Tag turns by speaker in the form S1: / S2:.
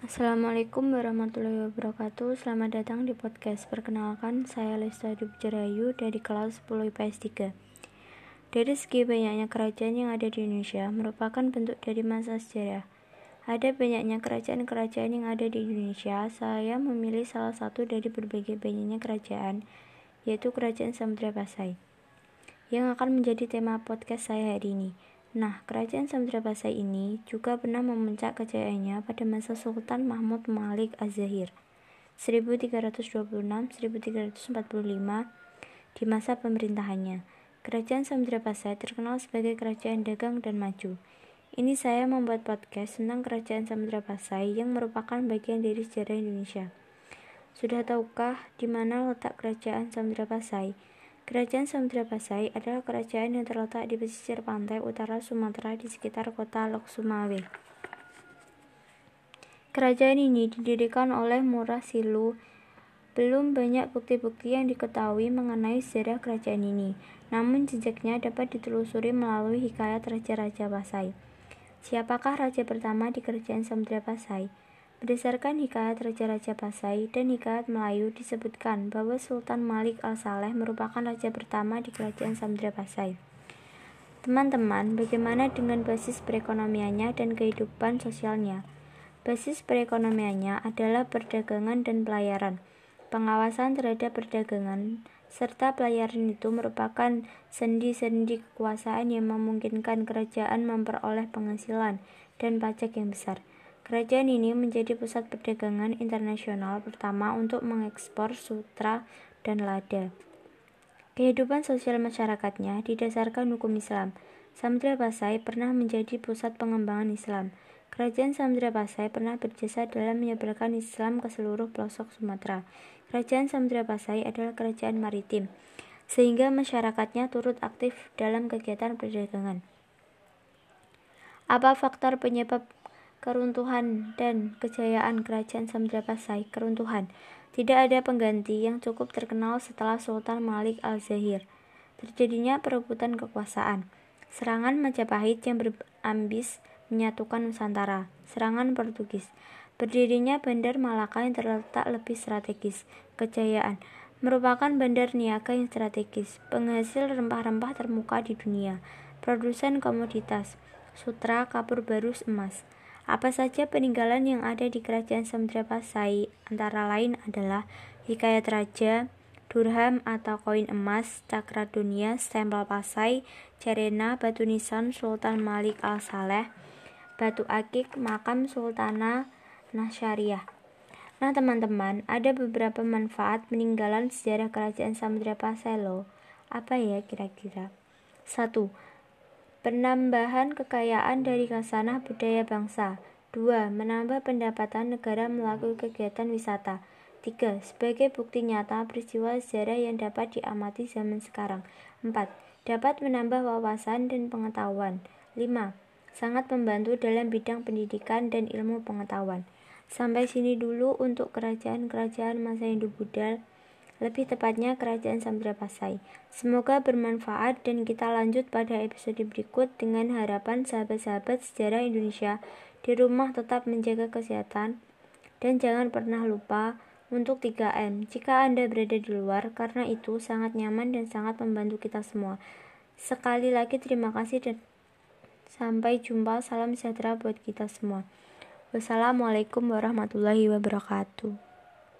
S1: Assalamualaikum warahmatullahi wabarakatuh. Selamat datang di podcast. Perkenalkan, saya Lesta Dubjerayu dari kelas 10 IPS 3 Dari segi banyaknya kerajaan yang ada di Indonesia merupakan bentuk dari masa sejarah. Ada banyaknya kerajaan-kerajaan yang ada di Indonesia. Saya memilih salah satu dari berbagai banyaknya kerajaan Yaitu Kerajaan Samudra Pasai Yang akan menjadi tema podcast saya hari ini Nah, kerajaan Samudra Pasai ini juga pernah memuncak kejayaannya pada masa Sultan Mahmud Malik Az-Zahir 1326-1345 di masa pemerintahannya. Kerajaan Samudra Pasai terkenal sebagai kerajaan dagang dan maju. Ini saya membuat podcast tentang kerajaan Samudra Pasai yang merupakan bagian dari sejarah Indonesia. Sudah tahukah di mana letak kerajaan Samudra Pasai? Kerajaan Samudra Pasai adalah kerajaan yang terletak di pesisir pantai utara Sumatera di sekitar kota Lok Sumawe. Kerajaan ini didirikan oleh Murah Silu. Belum banyak bukti-bukti yang diketahui mengenai sejarah kerajaan ini, namun jejaknya dapat ditelusuri melalui hikayat Raja-Raja Pasai. Siapakah raja pertama di kerajaan Samudra Pasai? Berdasarkan hikayat Raja-Raja Pasai dan hikayat Melayu disebutkan bahwa Sultan Malik Al-Saleh merupakan raja pertama di kerajaan Samudra Pasai. Teman-teman, bagaimana dengan basis perekonomiannya dan kehidupan sosialnya? Basis perekonomiannya adalah perdagangan dan pelayaran. Pengawasan terhadap perdagangan serta pelayaran itu merupakan sendi-sendi kekuasaan yang memungkinkan kerajaan memperoleh penghasilan dan pajak yang besar. Kerajaan ini menjadi pusat perdagangan internasional pertama untuk mengekspor sutra dan lada. Kehidupan sosial masyarakatnya didasarkan hukum Islam. Samudra Pasai pernah menjadi pusat pengembangan Islam. Kerajaan Samudra Pasai pernah berjasa dalam menyebarkan Islam ke seluruh pelosok Sumatera. Kerajaan Samudra Pasai adalah kerajaan maritim, sehingga masyarakatnya turut aktif dalam kegiatan perdagangan. Apa faktor penyebab keruntuhan dan kejayaan Kerajaan Samudra Pasai, keruntuhan. Tidak ada pengganti yang cukup terkenal setelah Sultan Malik Al-Zahir. Terjadinya perebutan kekuasaan. Serangan Majapahit yang berambis menyatukan Nusantara. Serangan Portugis. Berdirinya Bandar Malaka yang terletak lebih strategis. Kejayaan merupakan bandar niaga yang strategis, penghasil rempah-rempah termuka di dunia, produsen komoditas, sutra, kapur barus, emas. Apa saja peninggalan yang ada di kerajaan Samudra Pasai antara lain adalah hikayat raja, durham atau koin emas, cakra dunia, stempel Pasai, cerena, batu nisan Sultan Malik Al-Saleh, batu akik, makam Sultana Nasyariah. Nah teman-teman, ada beberapa manfaat peninggalan sejarah kerajaan Samudra Pasai loh. Apa ya kira-kira? 1 penambahan kekayaan dari kasanah budaya bangsa. 2. Menambah pendapatan negara melalui kegiatan wisata. 3. Sebagai bukti nyata peristiwa sejarah yang dapat diamati zaman sekarang. 4. Dapat menambah wawasan dan pengetahuan. 5. Sangat membantu dalam bidang pendidikan dan ilmu pengetahuan. Sampai sini dulu untuk kerajaan-kerajaan masa Hindu Buddha lebih tepatnya Kerajaan Samudra Pasai. Semoga bermanfaat dan kita lanjut pada episode berikut dengan harapan sahabat-sahabat sejarah Indonesia di rumah tetap menjaga kesehatan dan jangan pernah lupa untuk 3M jika Anda berada di luar karena itu sangat nyaman dan sangat membantu kita semua. Sekali lagi terima kasih dan sampai jumpa. Salam sejahtera buat kita semua. Wassalamualaikum warahmatullahi wabarakatuh.